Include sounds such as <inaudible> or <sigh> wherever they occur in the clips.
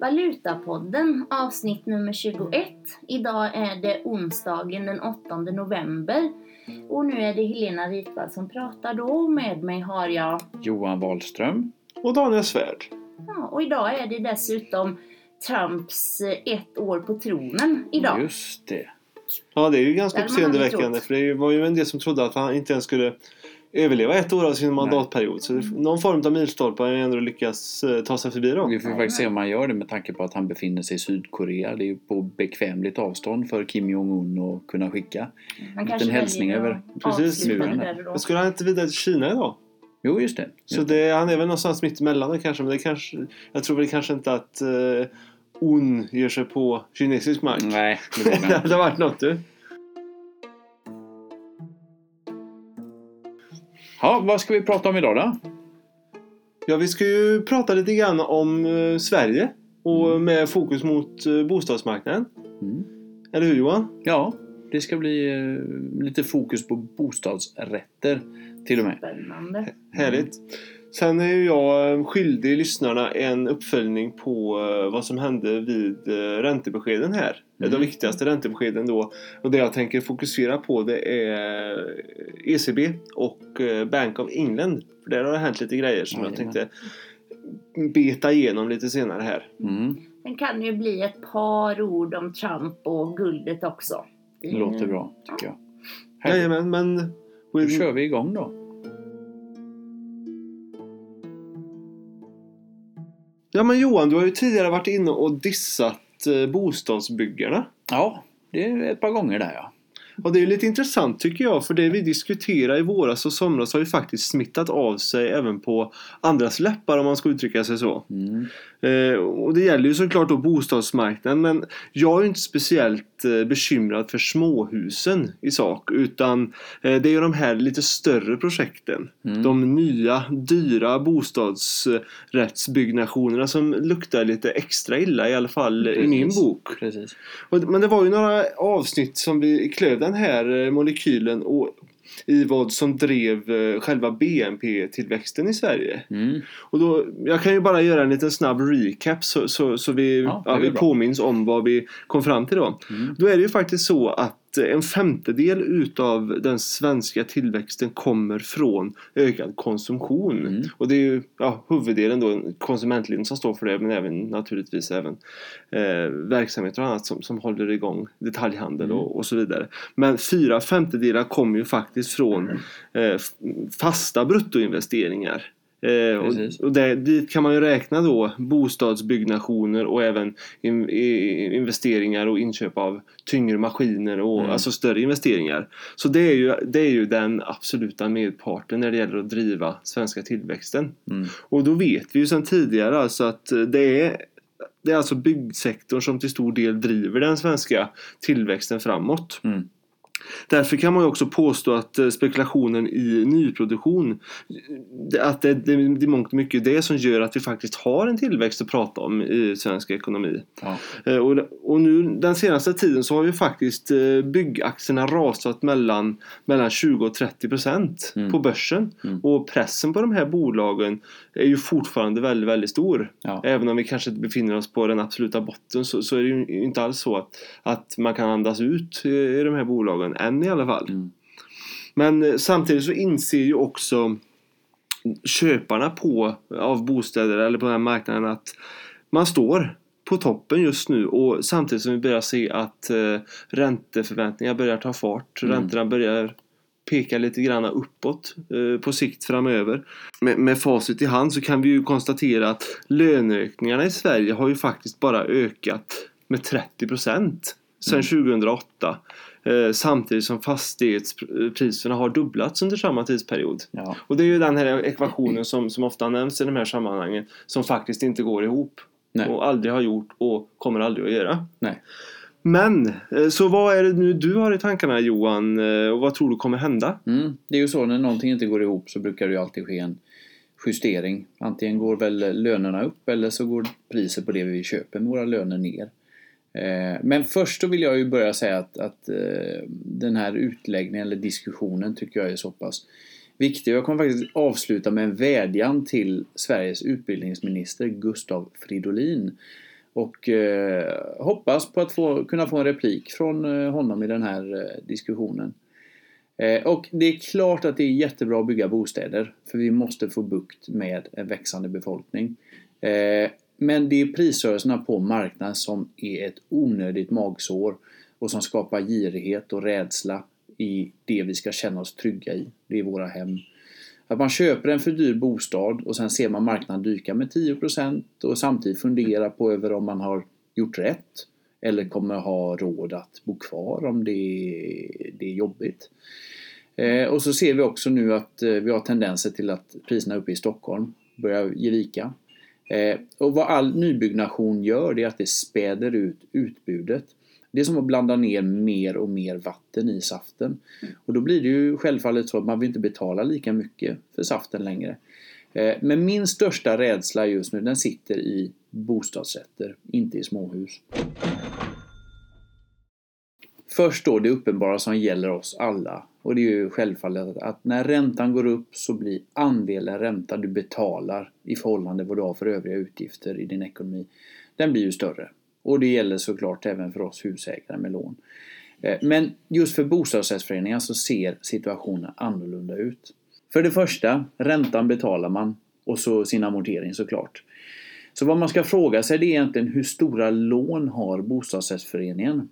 Valutapodden avsnitt nummer 21. Idag är det onsdagen den 8 november. Och nu är det Helena Ritvall som pratar då. Med mig har jag... Johan Wahlström. Och Daniel Svärd. Ja, och idag är det dessutom Trumps eh, ett år på tronen idag. Just det. Ja, det är ju ganska uppseendeväckande. För det var ju en del som trodde att han inte ens skulle överleva ett år av sin mandatperiod. Så det- någon form av milstolpe har ändå lyckats eh, ta sig förbi då. Vi får faktiskt se om han gör det med tanke på att han befinner sig i Sydkorea. Det är ju på bekvämligt avstånd för Kim Jong-Un att kunna skicka. Han liten hälsning över Precis, då. Men skulle han inte vidare till Kina idag? Jo, just det. Så Just det, han är väl någonstans mitt emellan det kanske. Men det kanske, jag tror väl kanske inte att eh, Un ger sig på kinesisk mark. Nej, det <laughs> det hade varit något du. Ja, vad ska vi prata om idag då? Ja, vi ska ju prata lite grann om eh, Sverige. Och med fokus mot eh, bostadsmarknaden. Mm. Eller hur Johan? Ja, det ska bli eh, lite fokus på bostadsrätter till och med. Spännande. Härligt. Sen är ju jag skyldig lyssnarna en uppföljning på eh, vad som hände vid eh, räntebeskeden här. Mm. De viktigaste räntebeskeden då. Och det jag tänker fokusera på det är ECB och eh, Bank of England. För där har det hänt lite grejer som jag tänkte beta igenom lite senare här. Mm. Sen kan det ju bli ett par ord om Trump och guldet också. Det låter bra, tycker jag. Härligt. Jajamän, men... Då kör vi igång då. Ja men Johan, du har ju tidigare varit inne och dissat eh, bostadsbyggarna. Ja, det är ett par gånger där ja. Och det är ju lite intressant tycker jag, för det vi diskuterade i våras och somras har ju faktiskt smittat av sig även på andras läppar om man ska uttrycka sig så. Mm. Eh, och det gäller ju såklart då bostadsmarknaden men jag är ju inte speciellt eh, bekymrad för småhusen i sak utan eh, det är ju de här lite större projekten. Mm. De nya dyra bostadsrättsbyggnationerna som luktar lite extra illa i alla fall i min Precis. bok. Precis. Men det var ju några avsnitt som vi klöv den här molekylen och i vad som drev eh, själva BNP-tillväxten i Sverige. Mm. Och då, jag kan ju bara göra en liten snabb recap så, så, så vi, Ja, ja, vi bra. påminns om vad vi kom fram till då. Mm. Då är det ju faktiskt så att en femtedel utav den svenska tillväxten kommer från ökad konsumtion. Mm. Och det är ju ja, huvuddelen då konsumentleden som står för det men även naturligtvis även eh, verksamheter och annat som, som håller igång detaljhandel Mm. och, och så vidare. Men fyra femtedelar kommer ju faktiskt från eh, f- fasta bruttoinvesteringar. Eh, och och där, dit kan man ju räkna då bostadsbyggnationer och även in, i, investeringar och inköp av tyngre maskiner och Mm. alltså större investeringar. Så det är, ju, det är ju den absoluta medparten när det gäller att driva svenska tillväxten. Mm. Och då vet vi ju sedan tidigare alltså att det är det är alltså byggsektorn som till stor del driver den svenska tillväxten framåt. Mm. Därför kan man ju också påstå att eh, spekulationen i nyproduktion det- att det, det, det är mångt och mycket det som gör att vi faktiskt har en tillväxt att prata om i svensk ekonomi. Ja. Eh, Och, och nu den senaste tiden så har ju faktiskt eh, byggaktierna rasat mellan, mellan 20 och 30 procent Mm. på börsen. Mm. Och pressen på de här bolagen är ju fortfarande väldigt, väldigt stor. Ja. Även om vi kanske befinner oss på den absoluta botten så, så är det ju inte alls så att, att man kan andas ut i de här bolagen, än i alla fall. Mm. Men eh, samtidigt så inser ju också köparna på, av bostäder eller på den här marknaden att man står på toppen just nu och samtidigt som vi börjar se att eh, ränteförväntningar börjar ta fart. Mm. Räntorna börjar peka lite grann uppåt eh, på sikt framöver. Med, med facit i hand så kan vi ju konstatera att löneökningarna i Sverige har ju faktiskt bara ökat med 30 procent sedan 2008. Eh, samtidigt som fastighetspriserna har dubblats under samma tidsperiod. Ja. Och det är ju den här ekvationen som, som ofta nämns i de här sammanhangen som faktiskt inte går ihop. Nej. Och aldrig har gjort och kommer aldrig att göra. Nej. Men, eh, så vad är det nu du har i tankarna Johan? Eh, Och vad tror du kommer hända? Mm. Det är ju så när någonting inte går ihop så brukar det ju alltid ske en justering. Antingen går väl lönerna upp eller så går priset på det vi köper med våra löner ner. Eh, men först då vill jag ju börja säga att, att eh, den här utläggningen eller diskussionen tycker jag är så pass viktig. Jag kommer faktiskt avsluta med en vädjan till Sveriges utbildningsminister Gustav Fridolin. Och eh, hoppas på att få, kunna få en replik från eh, honom i den här diskussionen. Eh, och det är klart att det är jättebra att bygga bostäder. För vi måste få bukt med en växande befolkning. Eh, men det är prisrörelserna på marknaden som är ett onödigt magsår och som skapar girighet och rädsla i det vi ska känna oss trygga i. Det är våra hem. Att man köper en för dyr bostad och sen ser man marknaden dyka med 10% och samtidigt funderar på över om man har gjort rätt eller kommer ha råd att bo kvar om det är, det är jobbigt. Eh, och så ser vi också nu att eh, vi har tendenser till att priserna uppe i Stockholm börjar ge vika. Eh, och vad all nybyggnation gör det är att det späder ut utbudet. Det är som att blanda ner mer och mer vatten i saften. Och då blir det ju självfallet så att man vill inte betala lika mycket för saften längre. Eh, men min största rädsla just nu den sitter i bostadsrätter, inte i småhus. Först då det uppenbara som gäller oss alla. Och det är ju självfallet att när räntan går upp så blir andelen ränta du betalar i förhållande till vad du har för övriga utgifter i din ekonomi, den blir ju större. Och det gäller såklart även för oss husägare med lån. Eh, men just för bostadsrättsföreningar så ser situationen annorlunda ut. För det första, räntan betalar man och så sin amortering såklart. Så vad man ska fråga sig det är egentligen hur stora lån har bostadsrättsföreningen?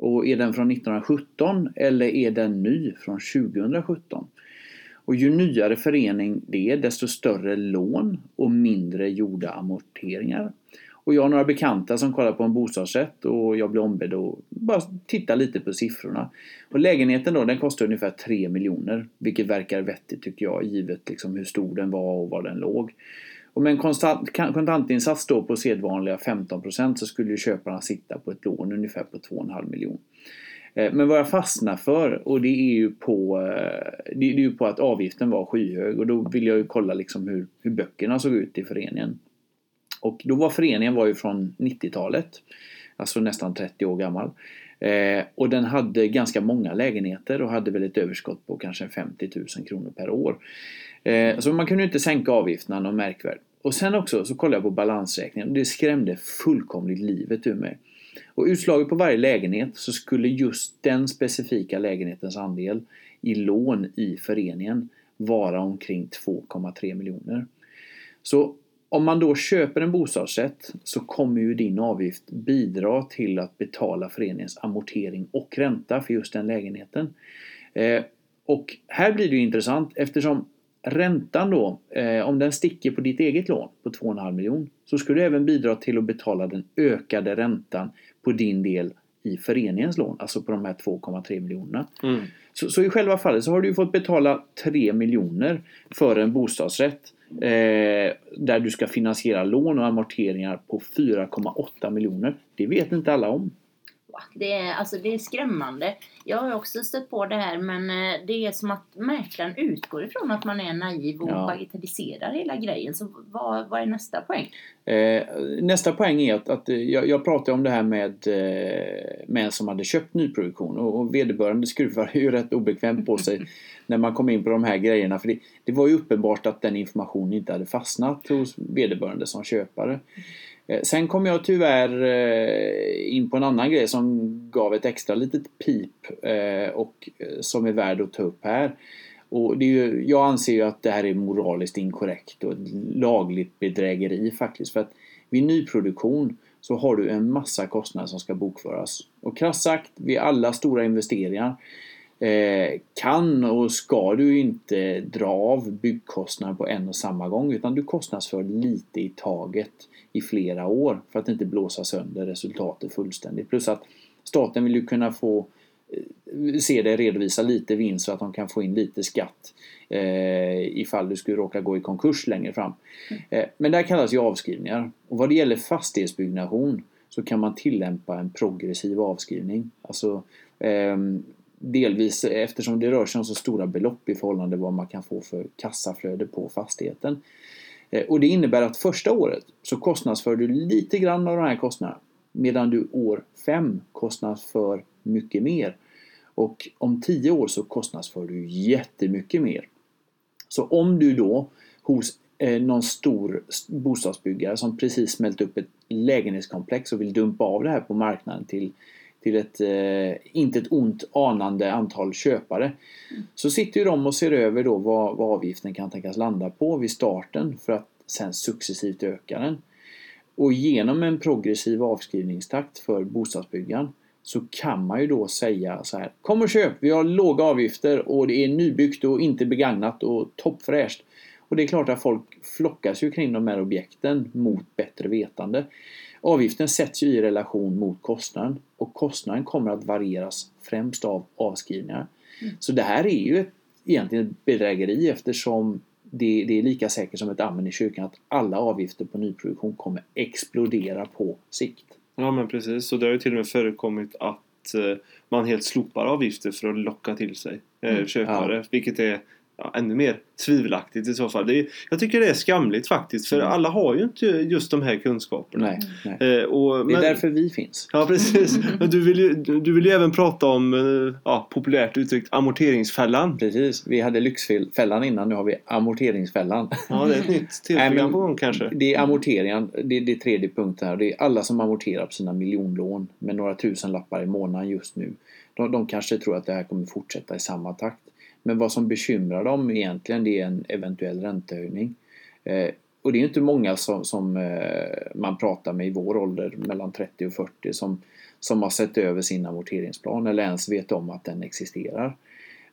Och är den från 1917 eller är den ny från 2017? Och ju nyare förening det är desto större lån och mindre gjorda amorteringar. Och jag har några bekanta som kollar på en bostadsrätt och jag blir ombedd att bara titta lite på siffrorna. Och lägenheten då, den kostar ungefär 3 miljoner. Vilket verkar vettigt tycker jag, givet liksom hur stor den var och var den låg. Och med en konstant, kontantinsats då på sedvanliga 15% så skulle ju köparna sitta på ett lån ungefär på 2,5 miljoner. Eh, men vad jag fastnar för och det är ju på, eh, det är ju på att avgiften var skyhög och då vill jag ju kolla liksom hur, hur böckerna såg ut i föreningen. Och då var föreningen var ju från 90-talet. Alltså nästan 30 år gammal. Eh, och den hade ganska många lägenheter och hade väl ett överskott på kanske 50 000 kronor per år. Eh, så man kunde inte sänka avgifterna något märkvärdigt. Och sen också så kollade jag på balansräkningen och det skrämde fullkomligt livet ur mig. Och utslaget på varje lägenhet så skulle just den specifika lägenhetens andel i lån i föreningen vara omkring 2,3 miljoner. Så om man då köper en bostadsrätt så kommer ju din avgift bidra till att betala föreningens amortering och ränta för just den lägenheten. Eh, och här blir det ju intressant eftersom räntan då, eh, om den sticker på ditt eget lån på 2,5 miljon så skulle du även bidra till att betala den ökade räntan på din del i föreningens lån, alltså på de här 2,3 miljonerna. Mm. Så, så, i själva fallet så har du fått betala 3 miljoner för en bostadsrätt eh, där du ska finansiera lån och amorteringar på 4,8 miljoner. Det vet inte alla om. Det är, alltså det är skrämmande. Jag har också stött på det här men eh, det är som att mäklaren utgår ifrån att man är naiv och ja. bagatelliserar hela grejen. Så vad, vad är nästa poäng? Eh, nästa poäng är att, att jag, jag, pratade om det här med, eh, en som hade köpt nyproduktion och, och vederbörande skruvar <laughs> ju rätt obekvämt på sig <laughs> när man kom in på de här grejerna. För det, det var ju uppenbart att den informationen inte hade fastnat hos vederbörande som köpare. Eh, sen kom jag tyvärr eh, in på en annan grej som gav ett extra litet pip eh, och som är värd att ta upp här. Och det är ju, jag anser ju att det här är moraliskt inkorrekt och ett lagligt bedrägeri faktiskt. För att vid nyproduktion så har du en massa kostnader som ska bokföras. Och krasst sagt, vid alla stora investeringar kan och ska du inte dra av byggkostnader på en och samma gång utan du kostnadsför lite i taget i flera år för att inte blåsa sönder resultatet fullständigt. Plus att staten vill ju kunna få eh, se dig redovisa lite vinst så att de kan få in lite skatt eh, ifall du skulle råka gå i konkurs längre fram. Eh, men det här kallas ju avskrivningar. Och vad det gäller fastighetsbyggnation så kan man tillämpa en progressiv avskrivning. Alltså eh, Delvis eftersom det rör sig om så stora belopp i förhållande till vad man kan få för kassaflöde på fastigheten. Eh, och det innebär att första året så kostnadsför du lite grann av de här kostnaderna medan du år 5 kostnadsför mycket mer. Och om 10 år så kostnadsför du jättemycket mer. Så om du då hos eh, någon stor bostadsbyggare som precis smält upp ett lägenhetskomplex och vill dumpa av det här på marknaden till, till ett, eh, inte ett ont anande antal köpare. Mm. Så sitter ju de och ser över då vad, vad avgiften kan tänkas landa på vid starten för att sen successivt öka den. Och genom en progressiv avskrivningstakt för bostadsbyggaren så kan man ju då säga så här Kom och köp! Vi har låga avgifter och det är nybyggt och inte begagnat och toppfräscht. Och det är klart att folk flockas ju kring de här objekten mot bättre vetande. Avgiften sätts i relation mot kostnaden och kostnaden kommer att varieras främst av avskrivningar. Mm. Så det här är ju ett, egentligen ett bedrägeri eftersom det, det, är lika säkert som ett amen i kyrkan att alla avgifter på nyproduktion kommer explodera på sikt. Ja men precis, och det har ju till och med förekommit att eh, man helt slopar avgifter för att locka till sig eh, mm. köpare. Ja. Vilket är ja, ännu mer tvivelaktigt i så fall. Det är, jag tycker det är skamligt faktiskt för mm. alla har ju inte just de här kunskaperna. Nej, nej. Eh, och, det är därför vi finns. Ja precis. <laughs> Men du vill ju, du vill ju även prata om eh, ja, populärt uttryckt amorteringsfällan. Precis. Vi hade Lyxfällan innan, nu har vi amorteringsfällan. Ja det är ett nytt <laughs> tv-program på gång kanske. Det är amorteringen, det är, det tredje punkten här. Det är alla som amorterar på sina miljonlån med några tusen lappar i månaden just nu. De, de kanske tror att det här kommer fortsätta i samma takt. Men vad som bekymrar dem egentligen det är en eventuell räntehöjning. Eh, och det är inte många som, som eh, man pratar med i vår ålder, mellan 30 och 40, som, som har sett över sin amorteringsplan eller ens vet om att den existerar.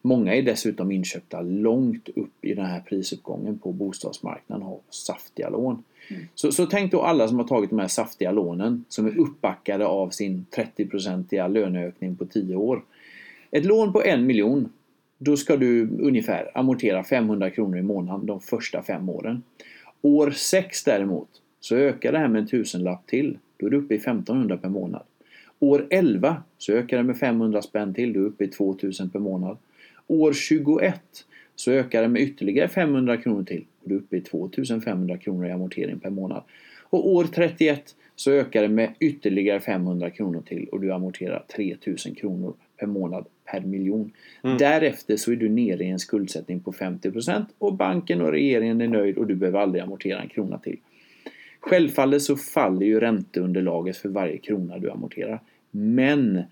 Många är dessutom inköpta långt upp i den här prisuppgången på bostadsmarknaden och har saftiga lån. Mm. Så, så tänk då alla som har tagit de här saftiga lånen som är uppbackade av sin 30-procentiga löneökning på 10 år. Ett lån på en miljon då ska du ungefär amortera 500 kronor i månaden de första fem åren. År 6 däremot så ökar det här med en tusenlapp till. Då är du uppe i 1500 per månad. År 11 så ökar det med 500 spänn till. Du är uppe i 2000 per månad. År 21 så ökar det med ytterligare 500 kronor till. Du är uppe i 2500 kronor i amortering per månad. Och år 31 så ökar det med ytterligare 500 kronor till och du amorterar 3000 kronor per månad per miljon. Mm. Därefter så är du nere i en skuldsättning på 50% och banken och regeringen är nöjd och du behöver aldrig amortera en krona till. Självfallet så faller ju ränteunderlaget för varje krona du amorterar. Men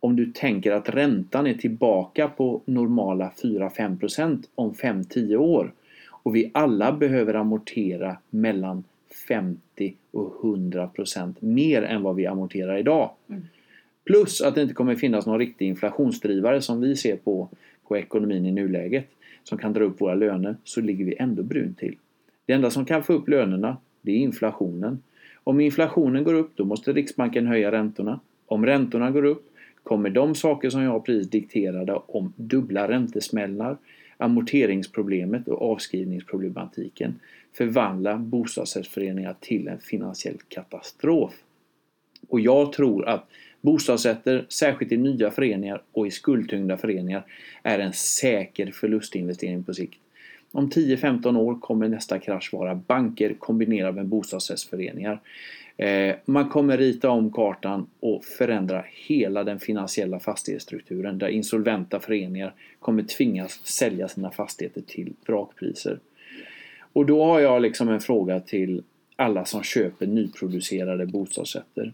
om du tänker att räntan är tillbaka på normala 4-5% om 5-10 år och vi alla behöver amortera mellan 50 och 100% mer än vad vi amorterar idag. Mm. Plus att det inte kommer finnas någon riktig inflationsdrivare som vi ser på, på ekonomin i nuläget som kan dra upp våra löner så ligger vi ändå brunt till. Det enda som kan få upp lönerna det är inflationen. Om inflationen går upp då måste Riksbanken höja räntorna. Om räntorna går upp kommer de saker som jag precis dikterade om dubbla räntesmällar, amorteringsproblemet och avskrivningsproblematiken förvandla bostadsrättsföreningar till en finansiell katastrof. Och jag tror att Bostadsrätter, särskilt i nya föreningar och i skuldtyngda föreningar, är en säker förlustinvestering på sikt. Om 10-15 år kommer nästa krasch vara banker kombinerat med bostadsrättsföreningar. Eh, man kommer rita om kartan och förändra hela den finansiella fastighetsstrukturen där insolventa föreningar kommer tvingas sälja sina fastigheter till vrakpriser. Och då har jag liksom en fråga till alla som köper nyproducerade bostadsrätter.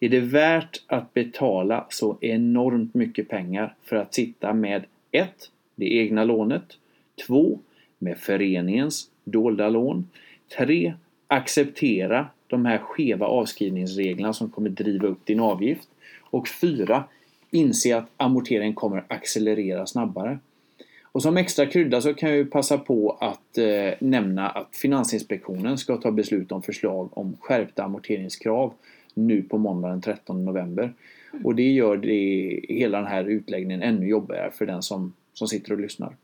Är det värt att betala så enormt mycket pengar för att sitta med 1. Det egna lånet 2. Med föreningens dolda lån 3. Acceptera de här skeva avskrivningsreglerna som kommer driva upp din avgift och 4. Inse att amorteringen kommer accelerera snabbare. Och som extra krydda så kan jag passa på att eh, nämna att Finansinspektionen ska ta beslut om förslag om skärpta amorteringskrav nu på måndag den 13 november. Mm. Och det gör det, hela den här utläggningen ännu jobbigare för den som, som sitter och lyssnar.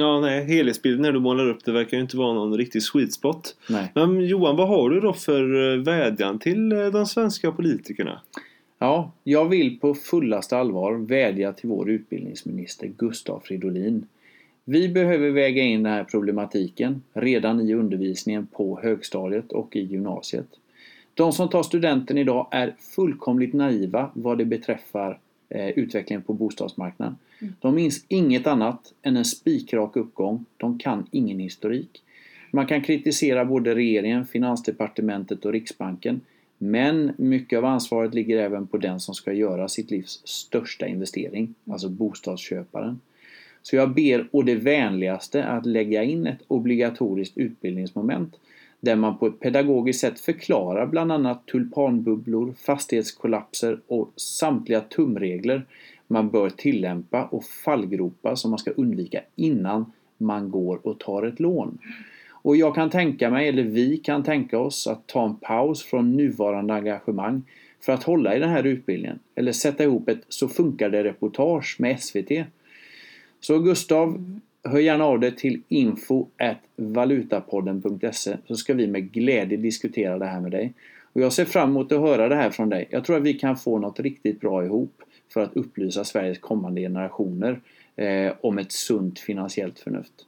Ja, nej, helhetsbilden när du målar upp det verkar ju inte vara någon riktig sweet spot. Nej. Men Johan, vad har du då för eh, vädjan till eh, de svenska politikerna? Ja, jag vill på fullaste allvar vädja till vår utbildningsminister Gustav Fridolin. Vi behöver väga in den här problematiken redan i undervisningen på högstadiet och i gymnasiet. De som tar studenten idag är fullkomligt naiva vad det beträffar eh, utvecklingen på bostadsmarknaden. Mm. De minns inget annat än en spikrak uppgång. De kan ingen historik. Man kan kritisera både regeringen, Finansdepartementet och Riksbanken. Men mycket av ansvaret ligger även på den som ska göra sitt livs största investering, alltså bostadsköparen. Så jag ber å det vänligaste att lägga in ett obligatoriskt utbildningsmoment där man på ett pedagogiskt sätt förklarar bland annat tulpanbubblor, fastighetskollapser och samtliga tumregler man bör tillämpa och fallgropar som man ska undvika innan man går och tar ett lån. Och jag kan tänka mig, eller vi kan tänka oss, att ta en paus från nuvarande engagemang för att hålla i den här utbildningen. Eller sätta ihop ett Så funkar det reportage med SVT. Så Gustav, hör gärna av dig till info valutapodden.se så ska vi med glädje diskutera det här med dig. Och jag ser fram emot att höra det här från dig. Jag tror att vi kan få något riktigt bra ihop för att upplysa Sveriges kommande generationer eh, om ett sunt finansiellt förnuft.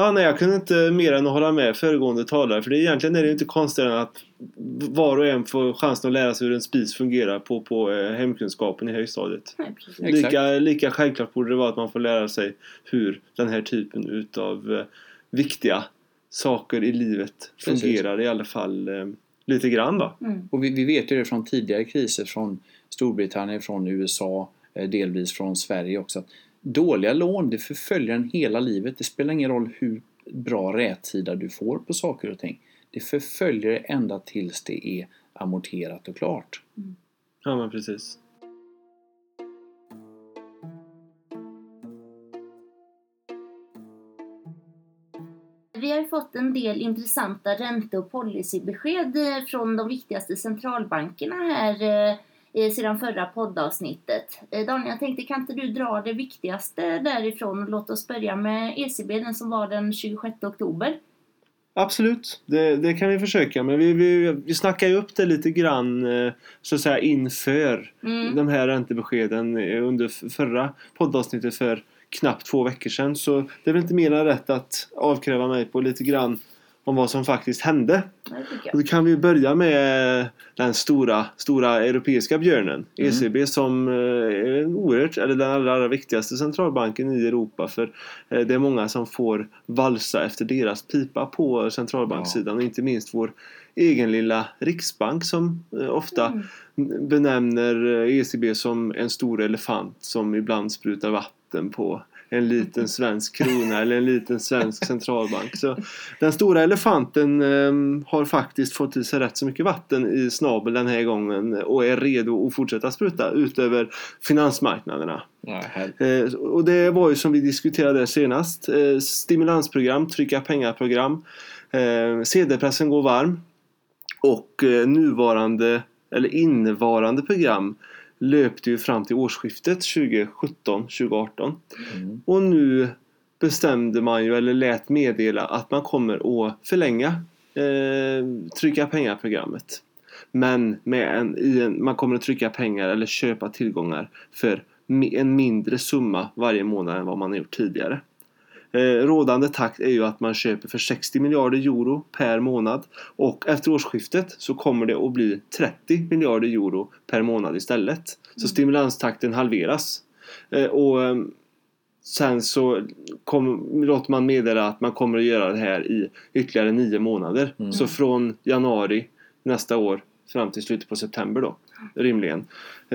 Ja, nej, jag kunde inte mer än att hålla med föregående talare. För det, egentligen är det inte konstigt att var och en får chansen att lära sig hur en spis fungerar på, på eh, hemkunskapen i högstadiet. Nej, precis. Lika, lika självklart borde det vara att man får lära sig hur den här typen utav eh, viktiga saker i livet Precis. fungerar i alla fall eh, lite grann va? Mm. Och vi, vi vet ju det från tidigare kriser från Storbritannien, från USA, eh, delvis från Sverige också. Att dåliga lån, det förföljer en hela livet. Det spelar ingen roll hur bra rätsida du får på saker och ting. Det förföljer ända tills det är amorterat och klart. Ja men precis. Vi har fått en del intressanta ränte och policybesked eh, från de viktigaste centralbankerna här eh, sedan förra poddavsnittet. Eh, Daniel, jag tänkte kan inte du dra det viktigaste därifrån och låt oss börja med ECB, den som var den 26 oktober. Absolut, det, det kan vi försöka men vi, vi, vi snackar ju upp det lite grann eh, så att säga inför Mm. de här räntebeskeden under förra poddavsnittet för knappt två veckor sedan. Så det är väl inte mer än rätt att avkräva mig på lite grann om vad som faktiskt hände. Och då kan vi börja med den stora, stora europeiska björnen. Mm. ECB som eh, är en oerhört, eller den allra, allra viktigaste centralbanken i Europa. För eh, det är många som får valsa efter deras pipa på centralbankssidan. Och inte minst vår egen lilla riksbank som eh, ofta Mm. benämner ECB som en stor elefant som ibland sprutar vatten på en liten svensk krona eller en liten svensk centralbank. Så den stora elefanten eh, har faktiskt fått i sig rätt så mycket vatten i snabel den här gången och är redo att fortsätta spruta utöver finansmarknaderna. Eh, och det var ju som vi diskuterade senast. Eh, stimulansprogram, trycka pengar-program. Eh, CD-pressen går varm. Och eh, nuvarande, eller innevarande program löpte ju fram till årsskiftet 2017-2018. Mm. Och nu bestämde man ju, eller lät meddela att man kommer att förlänga eh, trycka pengar-programmet. Men med en, i en, man kommer att trycka pengar eller köpa tillgångar för en mindre summa varje månad än vad man har gjort tidigare. Eh, rådande takt är ju att man köper för 60 miljarder euro per månad och efter årsskiftet så kommer det att bli 30 miljarder euro per månad istället. Så stimulanstakten halveras. Eh, och eh, Sen så kom, låter man meddela att man kommer att göra det här i ytterligare nio månader. Mm. Så från januari nästa år fram till slutet på september då, rimligen.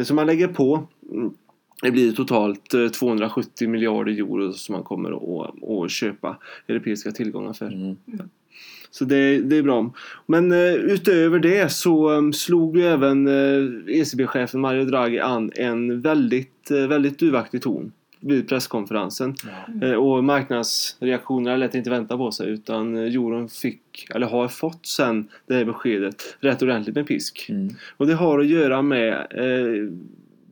Så man lägger på. Mm, Det blir totalt eh, 270 miljarder euro som man kommer att, att köpa europeiska tillgångar för. Mm. Så det, det är bra. Men eh, utöver det så eh, slog ju även eh, ECB-chefen Mario Draghi an en väldigt, eh, väldigt duvaktig ton vid presskonferensen. Ja. Eh, och marknadsreaktionerna lät inte vänta på sig utan eh, euron fick, eller har fått sen det här beskedet rätt ordentligt med pisk. Mm. Och det har att göra med eh,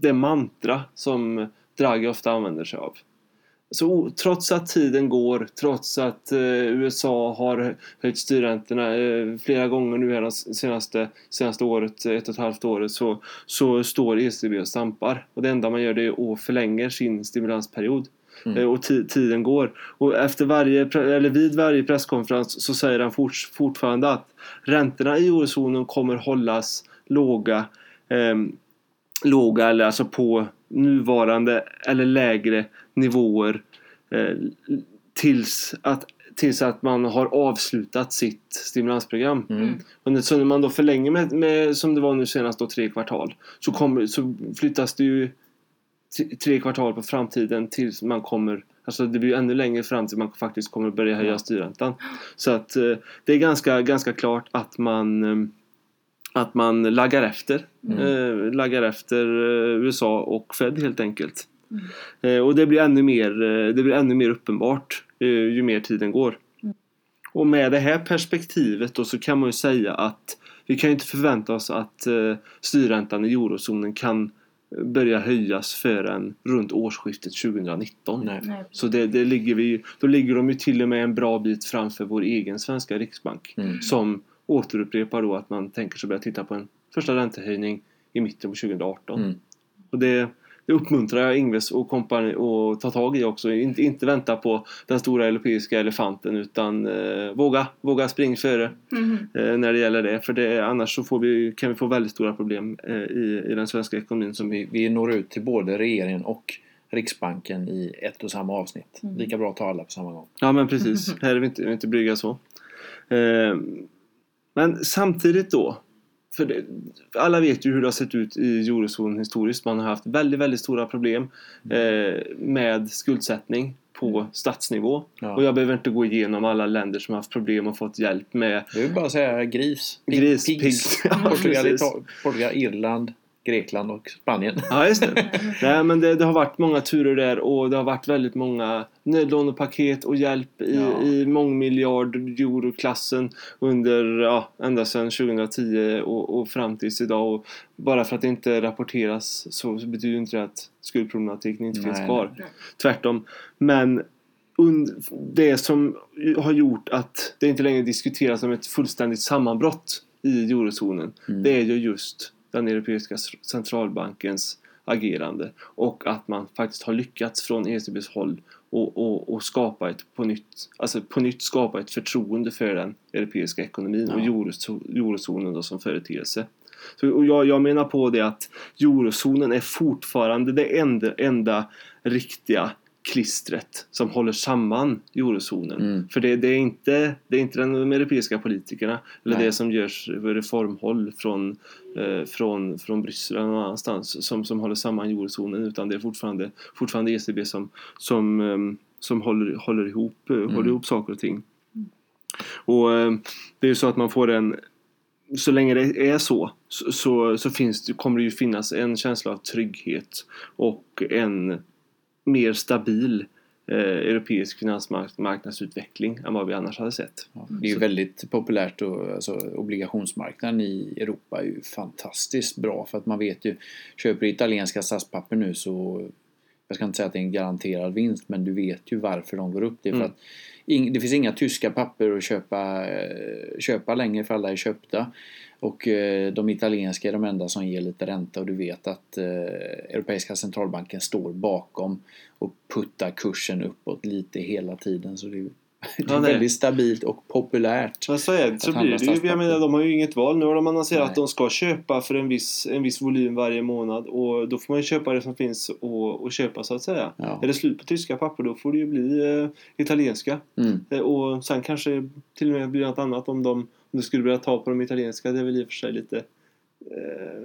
det mantra som Draghi ofta använder sig av. Så trots att tiden går, trots att eh, USA har höjt styrräntorna eh, flera gånger nu här senaste, senaste året, ett och ett halvt året, så, så står ECB och stampar. Och det enda man gör det är att förlänger sin stimulansperiod. Mm. Eh, och ti- tiden går. Och efter varje, eller vid varje presskonferens så säger han fort, fortfarande att räntorna i eurozonen kommer hållas låga, ehm, låga eller alltså på nuvarande eller lägre nivåer eh, tills, att, tills att man har avslutat sitt stimulansprogram. Mm. Och så när man då förlänger med, med som det var nu senast då tre kvartal så, kommer, så flyttas det ju tre kvartal på framtiden tills man kommer Alltså det blir ännu längre fram till man faktiskt kommer börja höja Ja. styrräntan. Så att eh, det är ganska, ganska klart att man eh, att man laggar efter. Mm. Eh, laggar efter eh, USA och Fed helt enkelt. Mm. Eh, och det blir ännu mer, eh, det blir ännu mer uppenbart eh, ju mer tiden går. Mm. Och med det här perspektivet då så kan man ju säga att vi kan ju inte förvänta oss att eh, styrräntan i eurozonen kan börja höjas förrän runt årsskiftet 2019. Nej. Nej. Så det, det ligger vi, då ligger de ju till och med en bra bit framför vår egen svenska riksbank Mm. som återupprepar då att man tänker sig börja titta på en första räntehöjning i mitten på 2018. Mm. Och det, det uppmuntrar jag Ingves och kompani att ta tag i också. Inte, inte vänta på den stora europeiska elefanten utan eh, våga, våga springa före Mhm. eh, när det gäller det. För det, annars så får vi, kan vi få väldigt stora problem eh, i, i den svenska ekonomin. Som vi, Vi, vi når ut till både regeringen och Riksbanken i ett och samma avsnitt. Mm. Lika bra att ta alla på samma gång. Ja men precis, <laughs> här är vi inte, vi är inte blyga så. Men samtidigt då, för det, alla vet ju hur det har sett ut i eurozonen historiskt. Man har haft väldigt, väldigt stora problem eh, med skuldsättning på statsnivå. Ja. Och jag behöver inte gå igenom alla länder som har haft problem och fått hjälp med Det är bara att säga gris. Pig- Gris, pigs. pig. <laughs> Ja, Portugal, Portugal, Irland, Grekland och Spanien. Ja, just det. <laughs> Nej, men det, det har varit många turer där och det har varit väldigt många nödlånepaket och hjälp i, Ja. i mångmiljard euroklassen under, ja, ända sedan 2010 och, och fram tills idag. Och bara för att det inte rapporteras så betyder inte det att skuldproblematiken inte finns Nej, kvar. nej. Tvärtom. Men und, det som har gjort att det inte längre diskuteras som ett fullständigt sammanbrott i eurozonen Mm. det är ju just den Europeiska centralbankens agerande och att man faktiskt har lyckats från ECBs håll och, och, och skapa ett på nytt, alltså på nytt skapa ett förtroende för den europeiska ekonomin och Ja. eurozo- eurozonen då som företeelse. Så, och jag, jag menar på det att eurozonen är fortfarande det enda, enda riktiga klistret som håller samman eurozonen. Mm. För det, det, är inte, det är inte de europeiska politikerna eller Nej. det som görs reformhåll från, eh, från, från Bryssel eller någon annanstans som, som håller samman eurozonen utan det är fortfarande, fortfarande ECB som, som, ehm, som håller, håller, ihop, eh, håller ihop saker och ting. Och eh, det är ju så att man får en så länge det är så så, så, så finns kommer det ju finnas en känsla av trygghet och en mer stabil eh, europeisk finansmarknadsutveckling än vad vi annars hade sett. Ja, det är ju väldigt populärt och alltså, obligationsmarknaden i Europa är ju fantastiskt bra för att man vet ju köper du italienska statspapper nu så jag ska inte säga att det är en garanterad vinst men du vet ju varför de går upp. Det är för Mm. att ing, det finns inga tyska papper att köpa, eh, köpa längre för alla är köpta. Och eh, de italienska är de enda som ger lite ränta och du vet att eh, Europeiska centralbanken står bakom och puttar kursen uppåt lite hela tiden. Så det det är Ja, nej. väldigt stabilt och populärt. Men så, är det, så blir det ju. Jag menar, de har ju inget val. Nu har de annonserat Nej. att de ska köpa för en viss, en viss volym varje månad och då får man ju köpa det som finns och, och köpa så att säga. Ja. Är det slut på tyska papper då får det ju bli eh, italienska. Mm. Eh, Och sen kanske till och med blir något annat om de om du skulle börja ta på de italienska. Det är väl i och för sig lite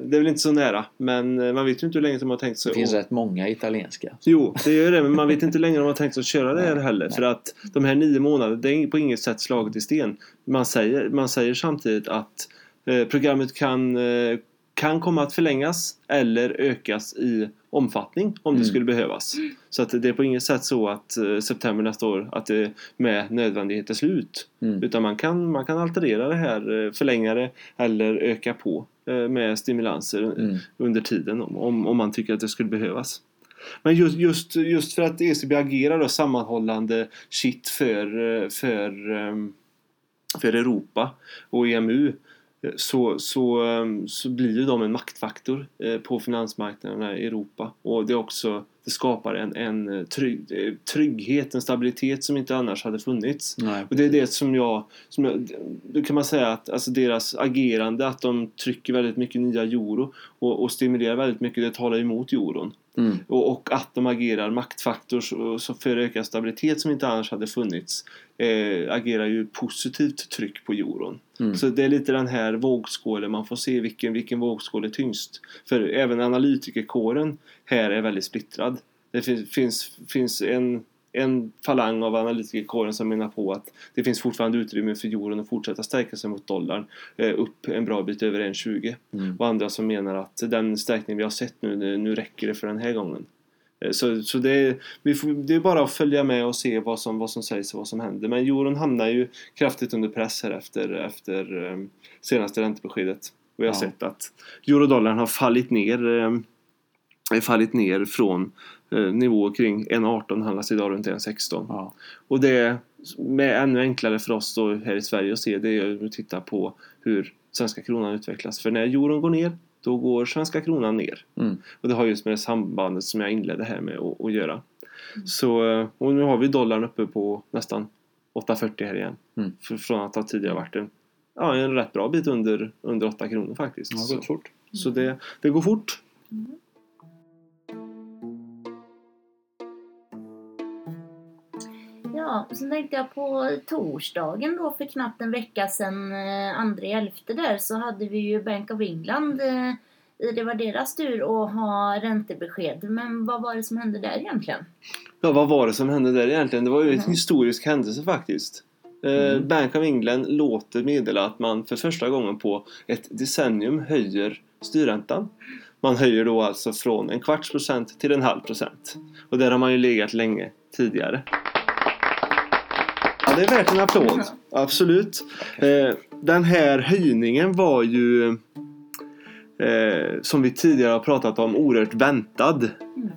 det är väl inte så nära men eh, man vet ju inte hur länge de har tänkt sig Det finns att- rätt många italienska. Jo, det gör det, men man vet inte längre om man har tänkt sig att köra det här heller. nej. För att de här nio månaderna, det är på inget sätt slaget i sten. Man säger, man säger samtidigt att eh, programmet kan, eh, kan komma att förlängas eller ökas i omfattning om det Mm. skulle behövas. Så att det är på inget sätt så att eh, september nästa år, att det med nödvändighet är slut. Mm. Utan man kan, man kan alterera det här, eh, förlänga det eller öka på eh, med stimulanser Mm. under tiden om, om, man tycker att det skulle behövas. Men just, just, just för att ECB agerar då sammanhållande shit för, för, för Europa och EMU så, så, ehm, så blir ju de en maktfaktor eh, på finansmarknaderna i Europa och det också det skapar en, en trygg, eh, trygghet, en stabilitet som inte annars hade funnits. Nej. Och det är det som jag, som jag då kan man säga att alltså deras agerande, att de trycker väldigt mycket nya euro och, och stimulerar väldigt mycket, det talar emot euron. Mm. Och, och att de agerar maktfaktor så, för ökad stabilitet som inte annars hade funnits eh, agerar ju positivt tryck på euron. Mm. Så det är lite den här vågskålen, man får se vilken, vilken vågskål är tyngst. För även analytikerkåren här är väldigt splittrad. Det finns, finns, finns en, en falang av analytikerkåren som menar på att det finns fortfarande utrymme för euron att fortsätta stärka sig mot dollarn eh, upp en bra bit över 1,20. Mm. Och andra som menar att den stärkning vi har sett nu, nu, räcker det för den här gången. Eh, Så, så det, är, vi får, det är bara att följa med och se vad som, vad som sägs och vad som händer. Men euron hamnar ju kraftigt under press här efter, efter eh, senaste räntebeskedet. Vi har Ja. sett att eurodollarn har fallit ner, fallit ner från eh, nivåer kring 1,18 handlas idag runt 1,16. Ja. Och det är ännu enklare för oss då här i Sverige att se det är att titta på hur svenska kronan utvecklas. För när euron går ner, då går svenska kronan ner. Mm. Och det har just med det sambandet som jag inledde här med att, göra. Så, eh, och nu har vi dollarn uppe på nästan 8,40 här igen. Mm. För, från att ha tidigare varit en, ja, en rätt bra bit under, under 8 kronor faktiskt. Det har så gått fort. så det, det går fort. Ja, sen tänkte jag på torsdagen då för knappt en vecka sedan, eh, andra i elfte där, så hade vi ju Bank of England. eh, Det var deras tur att ha räntebesked. Men vad var det som hände där egentligen? Ja, vad var det som hände där egentligen? Det var ju en Mhm. historisk händelse faktiskt. Eh, Mm. Bank of England låter meddela att man för första gången på ett decennium höjer styrräntan. Man höjer då alltså från en kvarts procent till en halv procent. Och där har man ju legat länge tidigare. Det är värt en applåd. <laughs> Absolut. Eh, den här höjningen var ju eh, som vi tidigare har pratat om oerhört väntad.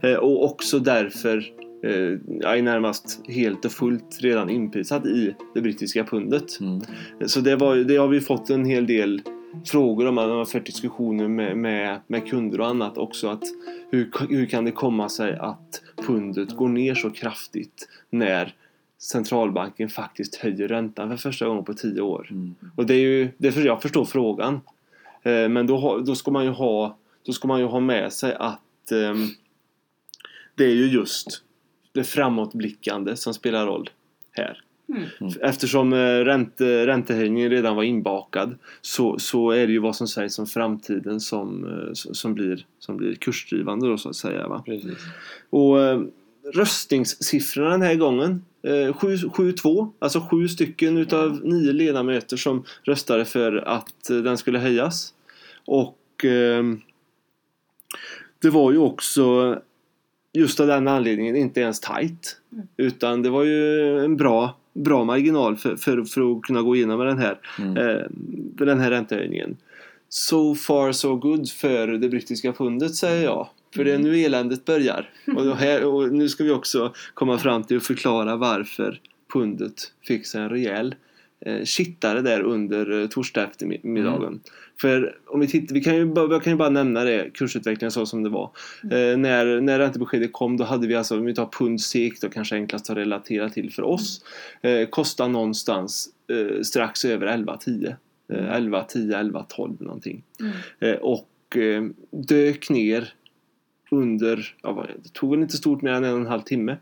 Eh, och också därför eh, närmast helt och fullt redan inprisad i det brittiska pundet. Mm. Så det, var, det har vi fått en hel del frågor om. Man har fört diskussioner med, med, med kunder och annat också. Att hur, hur kan det komma sig att pundet går ner så kraftigt när centralbanken faktiskt höjer räntan för första gången på tio år? Mm. Och det är ju, det är för jag förstår frågan. Eh, men då, då, ska man ju ha, då ska man ju ha med sig att ehm, det är ju just det framåtblickande som spelar roll här. Mm. Eftersom eh, ränte, räntehöjningen redan var inbakad så, så är det ju vad som sägs om framtiden som, eh, som, blir, som blir kursdrivande då så att säga. Va? Precis. Och eh, röstningssiffrorna den här gången eh, 7-2, alltså sju stycken utav nio ledamöter som röstade för att eh, den skulle höjas. Och eh, det var ju också just av den anledningen inte ens tight. Mm. Utan det var ju en bra, bra marginal för, för, för att kunna gå igenom med den här, Mm. eh, den här räntehöjningen. So far so good för det brittiska pundet säger jag. För det är nu eländet börjar. Och, här, och nu ska vi också komma fram till att förklara varför pundet fick sig en rejäl eh, kittare där under eh, torsdag eftermiddagen. För om vi tittar, vi kan ju, bara- jag kan ju bara nämna det, kursutvecklingen så som det var. Eh, när, när räntebeskedet kom då hade vi alltså, om vi tar pund SEK då kanske enklast att relatera till för oss. Eh, kostar någonstans eh, strax över 11-10. Eh, 11-10, 11-12 någonting. Mm. Eh, och eh, dök ner under, ja, det tog väl inte stort mer än en och en halv timme.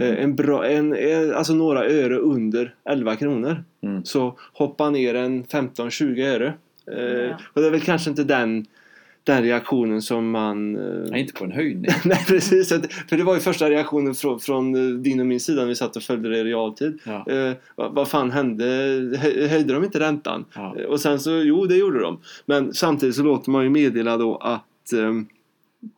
Eh, en bra, en, alltså några öre under 11 kronor. Mm. Så hoppa ner en 15-20 öre. Eh, Ja. Och det är väl kanske inte den, den reaktionen som man... eh, Nej, inte på en höjning. <laughs> Nej precis, för det var ju första reaktionen från, från din och min sida när vi satt och följde det i realtid. Ja. Eh, vad, vad fan hände? Hö, höjde de inte räntan? Ja. Och sen så, jo det gjorde de. Men samtidigt så låter man ju meddela då att ehm, eh,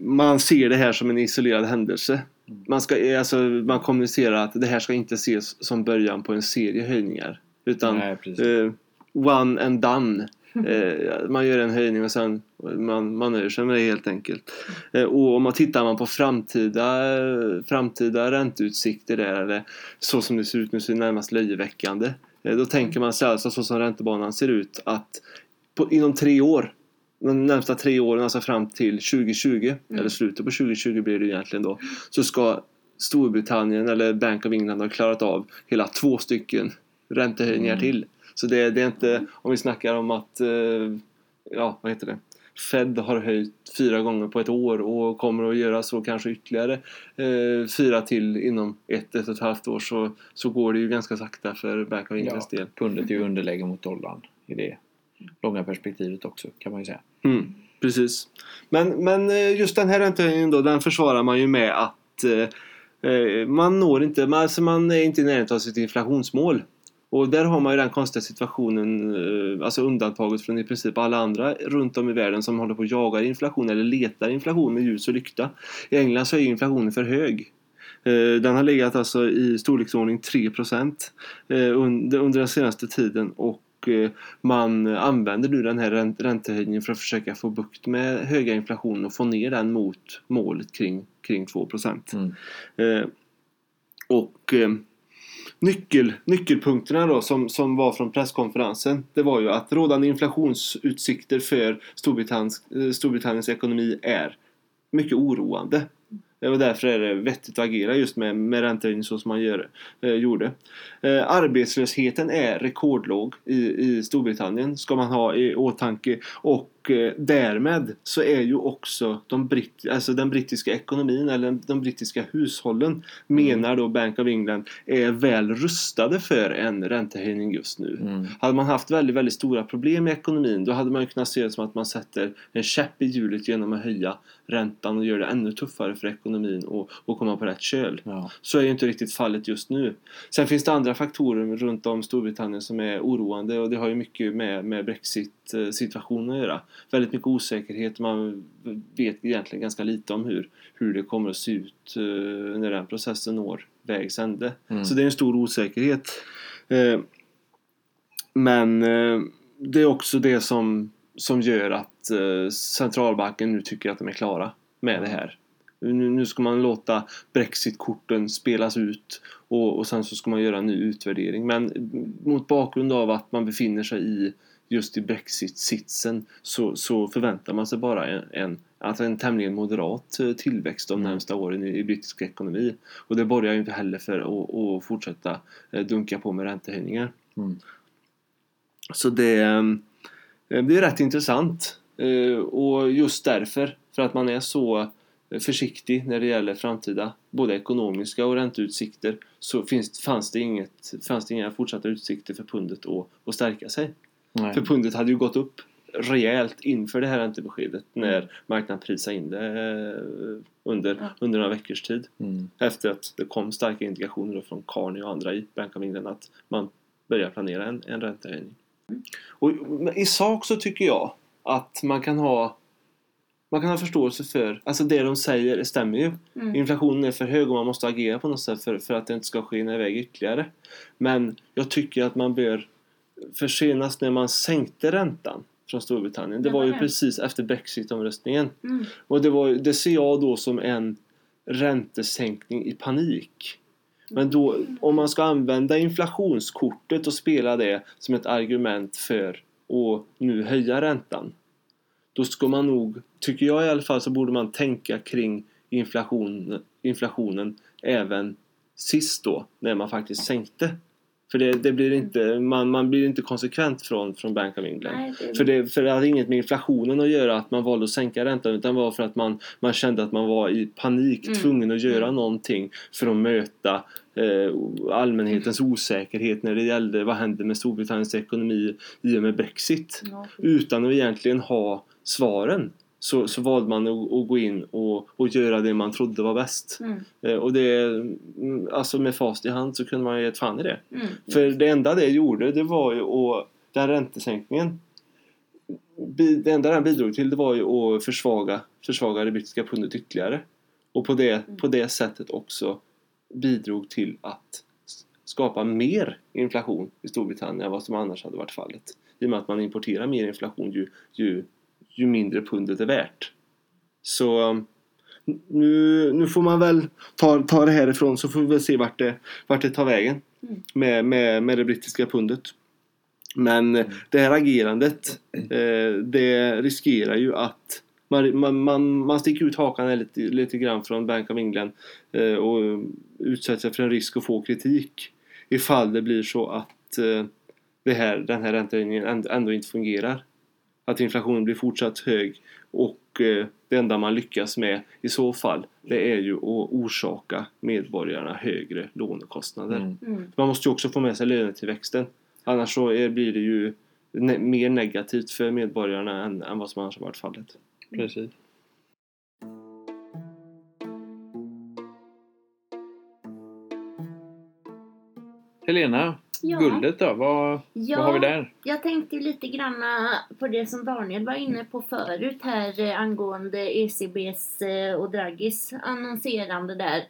man ser det här som en isolerad händelse. Man, ska, eh, alltså, man kommunicerar att det här ska inte ses som början på en serie höjningar. Utan Nej, eh, one and done. Eh, man gör en höjning och sen man, man nöjer sig med det helt enkelt. Eh, och om man tittar man på framtida, framtida ränteutsikter där, eller så som det ser ut nu så är det närmast löjeväckande. Eh, då tänker man sig alltså så som räntebanan ser ut att på, inom tre år de närmsta tre åren, alltså fram till 2020, eller slutet på 2020 blir det egentligen då, så ska Storbritannien eller Bank of England ha klarat av hela två stycken räntehöjningar Mm. till. Så det, det är inte, om vi snackar om att, eh, ja vad heter det, Fed har höjt fyra gånger på ett år och kommer att göra så kanske ytterligare eh, fyra till inom ett, ett och ett halvt år så, så går det ju ganska sakta för Bank of Englands Ja, del. pundet är ju underläge mot dollarn i det långa perspektivet också kan man ju säga. Mm, precis. Men, men eh, just den här räntehöjningen då, den försvarar man ju med att eh, eh, man når inte, man, alltså man är inte i närheten av sitt inflationsmål. Och där har man ju den konstiga situationen, eh, alltså undantaget från i princip alla andra runt om i världen som håller på att jagar inflation eller letar inflation med ljus och lykta. I England så är inflationen för hög. Den har legat alltså i storleksordning 3 under, under den senaste tiden och eh, man använder nu den här ränt- räntehöjningen för att försöka få bukt med höga inflation och få ner den mot målet kring, kring 2 Mm. Eh, och eh, nyckel, nyckelpunkterna då som, som var från presskonferensen det var ju att rådande inflationsutsikter för Storbritanniens, Storbritanniens ekonomi är mycket oroande. Och därför är det vettigt att agera just med, med räntehöjning så som man gör, eh, gjorde. Eh, arbetslösheten är rekordlåg i, i Storbritannien ska man ha i åtanke och eh, därmed så är ju också de britt, alltså den brittiska ekonomin eller de brittiska hushållen menar då Bank of England är väl rustade för en räntehöjning just nu. Mm. Hade man haft väldigt, väldigt stora problem i ekonomin då hade man kunnat se det som att man sätter en käpp i hjulet genom att höja räntan och göra det ännu tuffare för ekonomin och, och komma på rätt köl. Ja. Så är ju inte riktigt fallet just nu. Sen finns det andra faktorer runt om Storbritannien som är oroande och det har ju mycket med, med Brexit-situationen att göra. Väldigt mycket osäkerhet. Man vet egentligen ganska lite om hur, hur det kommer att se ut eh, när den processen når vägs ände. Mm. Så det är en stor osäkerhet. Eh, men eh, det är också det som, som gör att centralbanken nu tycker att de är klara med det här. Nu, nu ska man låta Brexit-korten spelas ut och, och sen så ska man göra en ny utvärdering. Men mot bakgrund av att man befinner sig i just i Brexit-sitsen så, så förväntar man sig bara en, en, alltså en tämligen moderat eh, tillväxt de Mm. närmsta åren i, i brittisk ekonomi. Och det borgar ju inte heller för att, att fortsätta eh, dunka på med räntehöjningar. Mm. Så det, eh, det är rätt intressant. Och just därför, för att man är så försiktig när det gäller framtida både ekonomiska och ränteutsikter så finns, fanns, det inget, fanns det inga fortsatta utsikter för pundet att, att stärka sig. Nej. För pundet hade ju gått upp rejält inför det här räntebeskedet när marknaden prisade in det eh, under, under några veckors tid. Mm. Efter att det kom starka indikationer från Carney och andra i Bank of England att man börjar planera en, en räntehöjning. Och men i sak så tycker jag att man kan ha man kan ha förståelse för, alltså det de säger stämmer ju. Mm. Inflationen är för hög och man måste agera på något sätt för, för att det inte ska skena iväg ytterligare. Men jag tycker att man bör, för senast när man sänkte räntan från Storbritannien, det var ju precis efter Brexit-omröstningen. Mm. Och det, var, det ser jag då som en räntesänkning i panik. Men då, om man ska använda inflationskortet och spela det som ett argument för att nu höja räntan. Då ska man nog, tycker jag i alla fall, så borde man tänka kring inflation, inflationen även sist då, när man faktiskt sänkte. För det, det blir inte, man, man blir inte konsekvent från, från Bank of England. Nej, det, För det, för det hade inget med inflationen att göra att man valde att sänka räntan utan var för att man, man kände att man var i panik Mm. tvungen att göra Mm. någonting för att möta eh, allmänhetens osäkerhet när det gällde vad händer med Storbritanniens ekonomi i och med Brexit. ja, Utan att egentligen ha svaren så, så valde man att, att gå in och, och göra det man trodde var bäst. mm, Eh, och det, mm, alltså med fast i hand så kunde man ju ett fan i det. mm, För det enda det gjorde det var ju att den räntesänkningen det enda den bidrog till det var ju att försvaga, försvaga det brittiska pundet ytterligare. Och på det, på det sättet också bidrog till att skapa mer inflation i Storbritannien än vad som annars hade varit fallet. I och med att man importerar mer inflation ju, ju, ju mindre pundet är värt. Så um, nu, nu får man väl ta, ta det härifrån så får vi väl se vart det, vart det tar vägen Mm. med, med, med det brittiska pundet. Men eh, det här agerandet, eh, det riskerar ju att man, man, man, man sticker ut hakan lite, lite grann från Bank of England eh, och utsätter sig för en risk att få kritik ifall det blir så att eh, det här, den här räntehöjningen ändå, ändå inte fungerar. Att inflationen blir fortsatt hög och eh, det enda man lyckas med i så fall det är ju att orsaka medborgarna högre lånekostnader. Mm. Mm. Man måste ju också få med sig lönetillväxten. Annars så är, blir det ju ne- mer negativt för medborgarna än, än vad som annars har varit fallet. Precis. Helena, Ja. guldet då? Vad, Ja, vad har vi där? Jag tänkte lite grann på det som Daniel var inne på förut här eh, angående ECBs eh, och Draghis annonserande där.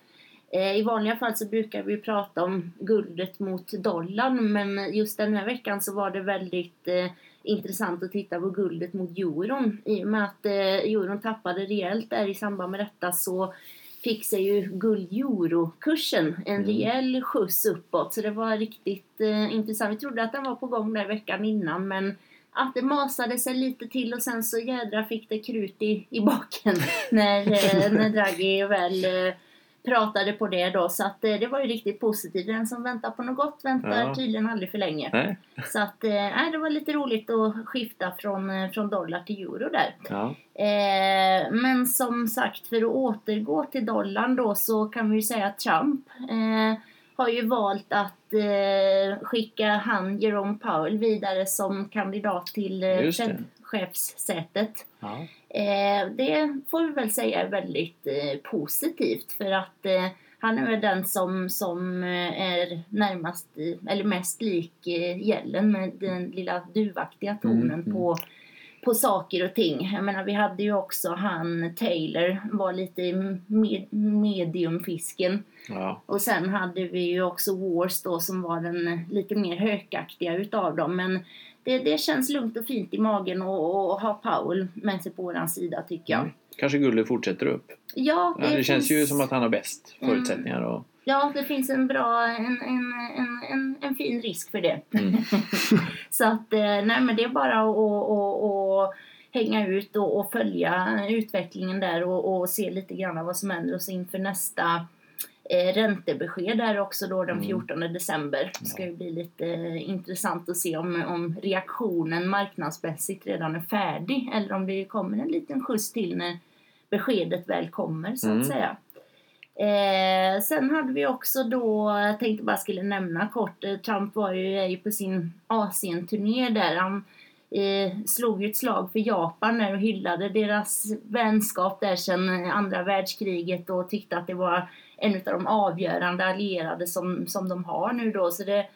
Eh, I vanliga fall så brukar vi prata om guldet mot dollarn men just den här veckan så var det väldigt intressant att titta på guldet mot euron. I och med att euron tappade rejält där i samband med detta så fick sig ju guld-euro-kursen en Mm. rejäl skjuts uppåt. Så det var riktigt eh, intressant. Vi trodde att den var på gång där veckan innan men att det masade sig lite till och sen så jädra fick det krut i, i baken <laughs> när, eh, när Draghi väl eh, pratade på det då. Så att eh, det var ju riktigt positivt. Den som väntar på något gott väntar Ja. tydligen aldrig för länge. Nej? Så att eh, det var lite roligt att skifta från, eh, från dollar till euro där. Ja. Eh, men som sagt, för att återgå till dollarn då så kan vi ju säga att Trump eh, har ju valt att eh, skicka han Jerome Powell vidare som kandidat till eh, Fed-chefssätet. Ja. Eh, det får vi väl säga är väldigt eh, positivt för att eh, han är väl den som, som är närmast, eller mest lik gällen med den lilla duvaktiga tonen Mm, mm. på på saker och ting. Jag menar vi hade ju också han Taylor var lite med, mediumfisken. Ja. Och sen hade vi ju också Wars då som var den lite mer hökaktiga utav dem. Men det, det känns lugnt och fint i magen och, och ha Powell med sig på våran sida tycker jag. Mm. Kanske guldet fortsätter upp. Ja, Ja, det finns, känns ju som att han har bäst Mm. förutsättningar. Och, Ja, det finns en bra, en, en, en, en, en fin risk för det. Mm. <laughs> Så att, eh, nej men det är bara att, att, att, att hänga ut och, och följa utvecklingen där och, och se lite grann vad som händer och så inför nästa eh, räntebesked där också då den Mm. 14 december. Det ska ju bli lite eh, intressant att se om, om reaktionen marknadsmässigt redan är färdig eller om det kommer en liten skjuts till när beskedet väl kommer så att Mm. säga. Eh, sen hade vi också då, jag tänkte bara skulle nämna kort, eh, Trump var ju, är ju på sin Asien-turné där. Han eh, slog ju ett slag för Japan där och hyllade deras vänskap där sedan andra världskriget och tyckte att det var en av de avgörande allierade som, som de har nu då. Så det,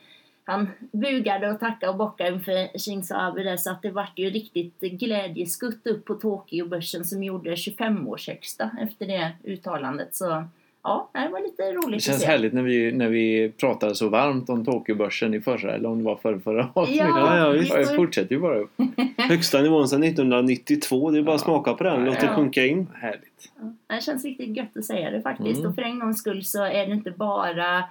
han bugade och tackade och bockade inför Shinzo Abe där så att det vart ju riktigt glädjeskutt upp på Tokyobörsen som gjorde 25-årshögsta efter det uttalandet. Så ja, det var lite roligt det att känns se. härligt när vi, när vi pratade så varmt om Tokyobörsen i förra, eller om det var förra, förra avsnittet. Ja, ja, visst. Ja, det fortsätter ju bara upp. <laughs> Högsta nivån sedan 1992. Det är bara att Ja. smaka på den. Låt det Ja. sjunka in. Härligt. Det känns riktigt gött att säga det faktiskt. Mm. Och för en gångs skull så är det inte bara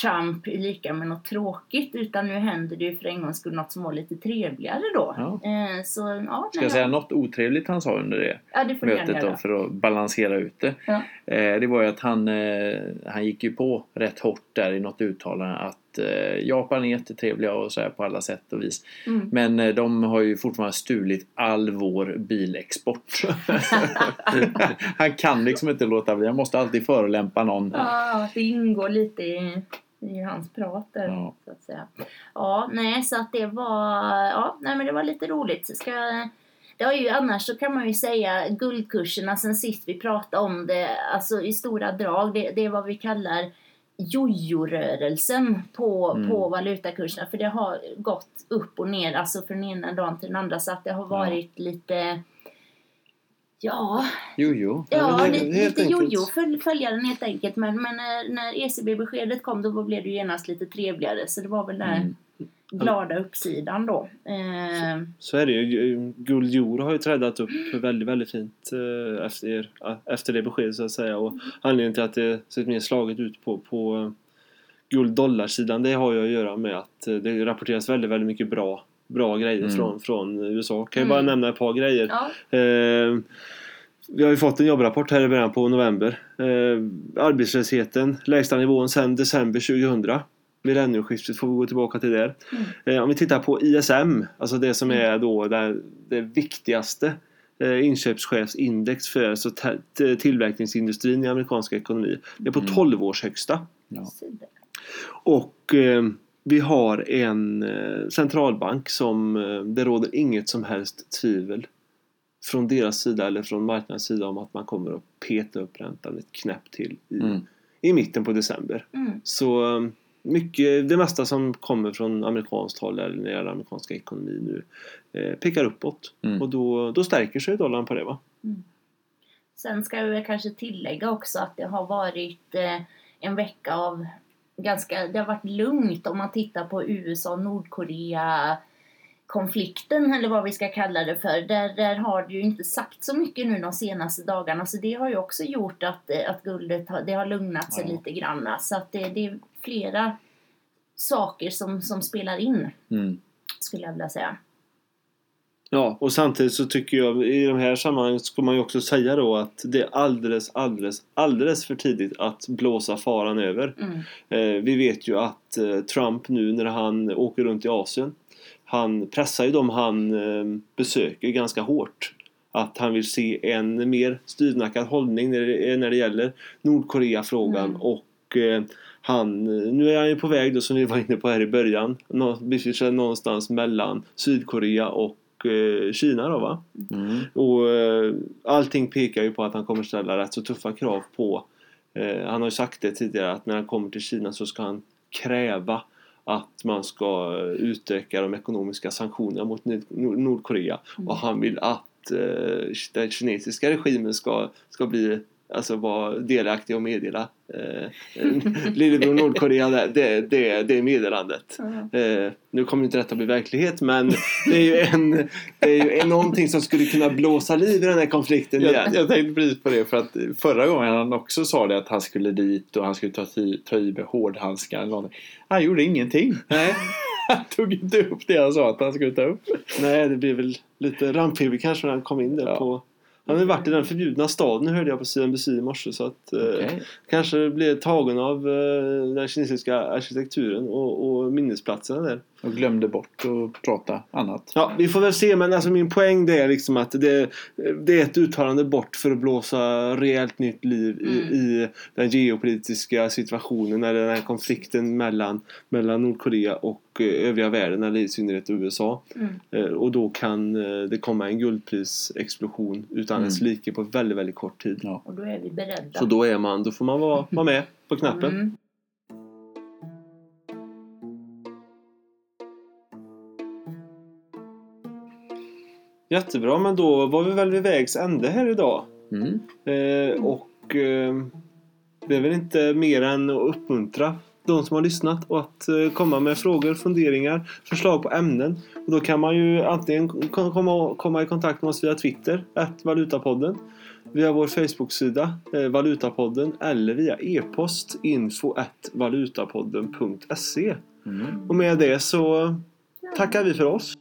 Trump lika med något tråkigt utan nu händer det ju för en gångs skull något som var lite trevligare då. Ja. Eh, så ja, Ska jag säga något otrevligt han sa under det ja, det mötet då för att balansera ut det. Ja. Eh, det var ju att han, eh, han gick ju på rätt hårt där i något uttalande att eh, Japan är jättetrevliga och så här på alla sätt och vis. Mm. Men eh, de har ju fortfarande stulit all vår bilexport. <laughs> han kan liksom inte låta bli. Han måste alltid förolämpa någon. Ja, det ingår lite i, i hans prat där, Ja. så att säga. Ja, nej, så att det var, ja, nej men det var lite roligt. Ska, det har ju annars så kan man ju säga guldkurserna sen sist vi pratade om det, alltså i stora drag, det, det är vad vi kallar jojo-rörelsen på, Mm. på valutakurserna. För det har gått upp och ner, alltså från ena dagen till den andra. Så att det har varit lite, ja, jo. Ja, det- lite, helt lite enkelt. jojo följ, följa den helt enkelt. Men, men när, när ECB-beskedet kom då blev det genast lite trevligare. Så det var väl den Mm. Glada uppsidan då. Eh, Så är det ju. Guld euro har ju träddat upp väldigt, väldigt fint eh, efter, efter det beskedet så att säga. Och anledningen till att det sett mer slaget ut på, på guld-dollarsidan det har ju att göra med att eh, det rapporteras väldigt, väldigt mycket bra, bra grejer Mm. från, från USA. Kan Mm. bara nämna ett par grejer. Ja. Eh, vi har ju fått en jobbrapport här i början på november. Eh, arbetslösheten, lägsta nivån sedan december 2000. Millennieskiftet får vi gå tillbaka till där. Mm. Eh, om vi tittar på ISM, alltså det som är då det, det viktigaste eh, inköpschefsindex för alltså, tillverkningsindustrin i amerikansk ekonomi. Det är på Mm. 12 års högsta. Ja. Och eh, vi har en centralbank som det råder inget som helst tvivel från deras sida eller från marknadens sida om att man kommer att peta upp räntan ett knäpp till i, Mm. i mitten på december. Mm. Så mycket, det mesta som kommer från amerikanskt håll eller när det gäller amerikanska ekonomi nu eh, pekar uppåt. Mm. Och då, då stärker sig dollarn på det va? Sen ska vi kanske tillägga också att det har varit eh, en vecka av ganska, det har varit lugnt om man tittar på USA Nordkorea konflikten eller vad vi ska kalla det för. Där, där har det ju inte sagt så mycket nu de senaste dagarna så det har ju också gjort att, eh, att guldet har, det har lugnat sig Ja. lite grann. Så att det, det är flera saker som, som spelar in Mm. skulle jag vilja säga. Ja, och samtidigt så tycker jag i de här sammanhangen ska man ju också säga då att det är alldeles, alldeles, alldeles för tidigt att blåsa faran över. Mm. Eh, vi vet ju att eh, Trump nu när han åker runt i Asien han pressar ju dem han eh, besöker ganska hårt. Att han vill se en mer styvnackad hållning när det, när det gäller Nordkorea-frågan Mm. och eh, han, nu är han ju på väg då som vi var inne på här i början, någonstans mellan Sydkorea och eh, Kina då va? Mm. Och eh, allting pekar ju på att han kommer ställa rätt så tuffa krav på eh, Han har ju sagt det tidigare att när han kommer till Kina så ska han kräva att man ska utöka de ekonomiska sanktionerna mot Nord- Nord- Nordkorea Mm. och han vill att eh, den kinesiska regimen ska, ska bli Alltså vara delaktig och meddela eh, <laughs> Lillebror Nordkorea det, det, det, det meddelandet. Eh, nu kommer inte detta bli verklighet men det är ju, en, det är ju en, någonting som skulle kunna blåsa liv i den här konflikten igen. Jag, jag tänkte precis på det för att förra gången han också sa det att han skulle dit och han skulle ta, i- ta i med hårdhandskar eller någonting. Han gjorde ingenting. Nej, <laughs> Han tog inte upp det han sa att han skulle ta upp. nej, det blir väl lite rampfeber kanske när han kom in där Ja. på han har varit i den förbjudna staden hörde jag på CNBC i morse så att eh, Okej. kanske blev tagen av eh, den kinesiska arkitekturen och, och minnesplatserna där. Och glömde bort att prata annat. Ja, vi får väl se men alltså min poäng det är liksom att det, det är ett uttalande bort för att blåsa rejält nytt liv i, Mm. i den geopolitiska situationen eller den här konflikten mellan, mellan Nordkorea och eh, övriga världen eller i synnerhet USA. Mm. Eh, Och då kan eh, det komma en guldprisexplosion utan Mm. ens like på väldigt, väldigt kort tid. Ja. Och då är vi beredda. Så då är man, då får man vara, vara med på knappen. Mm. Jättebra, men då var vi väl vid vägs ände här idag. Mm. Eh, och eh, det är väl inte mer än att uppmuntra de som har lyssnat och att eh, komma med frågor, funderingar, förslag på ämnen. Och då kan man ju antingen komma, komma i kontakt med oss via Twitter, Valutapodden, via vår Facebook-sida, eh, Valutapodden, eller via e-post info valutapodden.se. Mm. Och med det så tackar vi för oss.